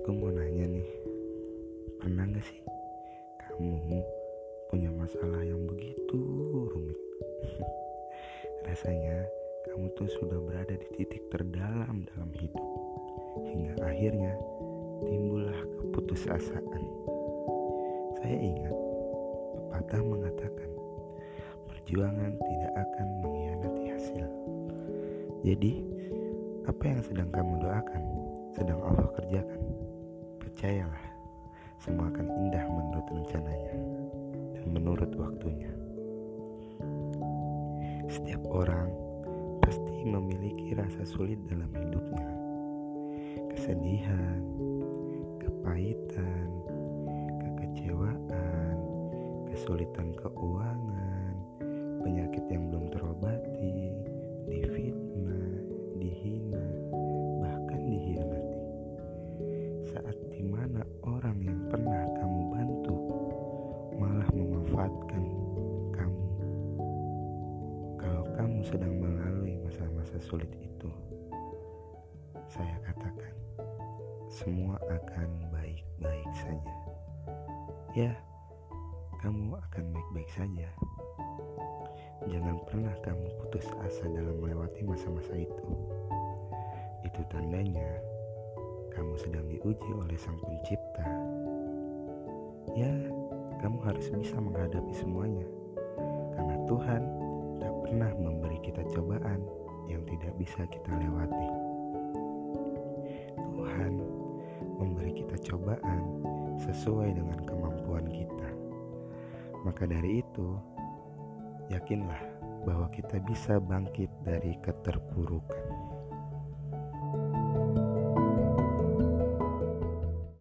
Aku mau nanya nih, pernah gak sih kamu punya masalah yang begitu rumit? Rasanya kamu tuh sudah berada di titik terdalam dalam hidup. Hingga akhirnya timbullah keputusasaan. Saya ingat pepatah mengatakan, perjuangan tidak akan mengkhianati hasil. Jadi, apa yang sedang kamu doakan, sedang Allah kerjakan. Percayalah, semua akan indah menurut rencananya dan menurut waktunya. Setiap orang pasti memiliki rasa sulit dalam hidupnya. Kesedihan, kepahitan, kekecewaan, kesulitan keuangan, penyakit yang belum memanfaatkan kamu. Kalau kamu sedang melalui masa-masa sulit itu, saya katakan semua akan baik-baik saja. Ya, kamu akan baik-baik saja. Jangan pernah kamu putus asa dalam melewati masa-masa itu. Itu tandanya kamu sedang diuji oleh Sang Pencipta. Ya, kamu harus bisa menghadapi semuanya. Karena Tuhan tak pernah memberi kita cobaan yang tidak bisa kita lewati. Tuhan memberi kita cobaan sesuai dengan kemampuan kita. Maka dari itu, yakinlah bahwa kita bisa bangkit dari keterpurukan.